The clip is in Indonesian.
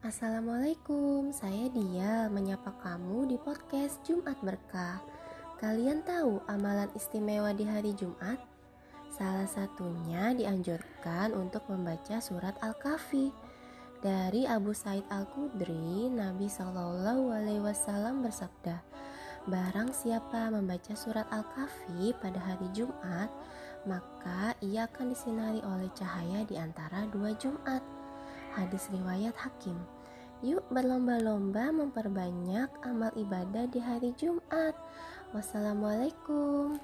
Assalamualaikum, saya Dia menyapa kamu di podcast Jumat Berkah. Kalian tahu amalan istimewa di hari Jumat? Salah satunya dianjurkan untuk membaca surat Al-Kahfi. Dari Abu Said Al-Khudri, Nabi Shallallahu Alaihi Wasallam bersabda, Barang siapa membaca surat Al-Kahfi pada hari Jumat, maka ia akan disinari oleh cahaya di antara dua Jumat. Hadis riwayat Hakim. Yuk berlomba-lomba memperbanyak amal ibadah di hari Jumat. Wassalamualaikum.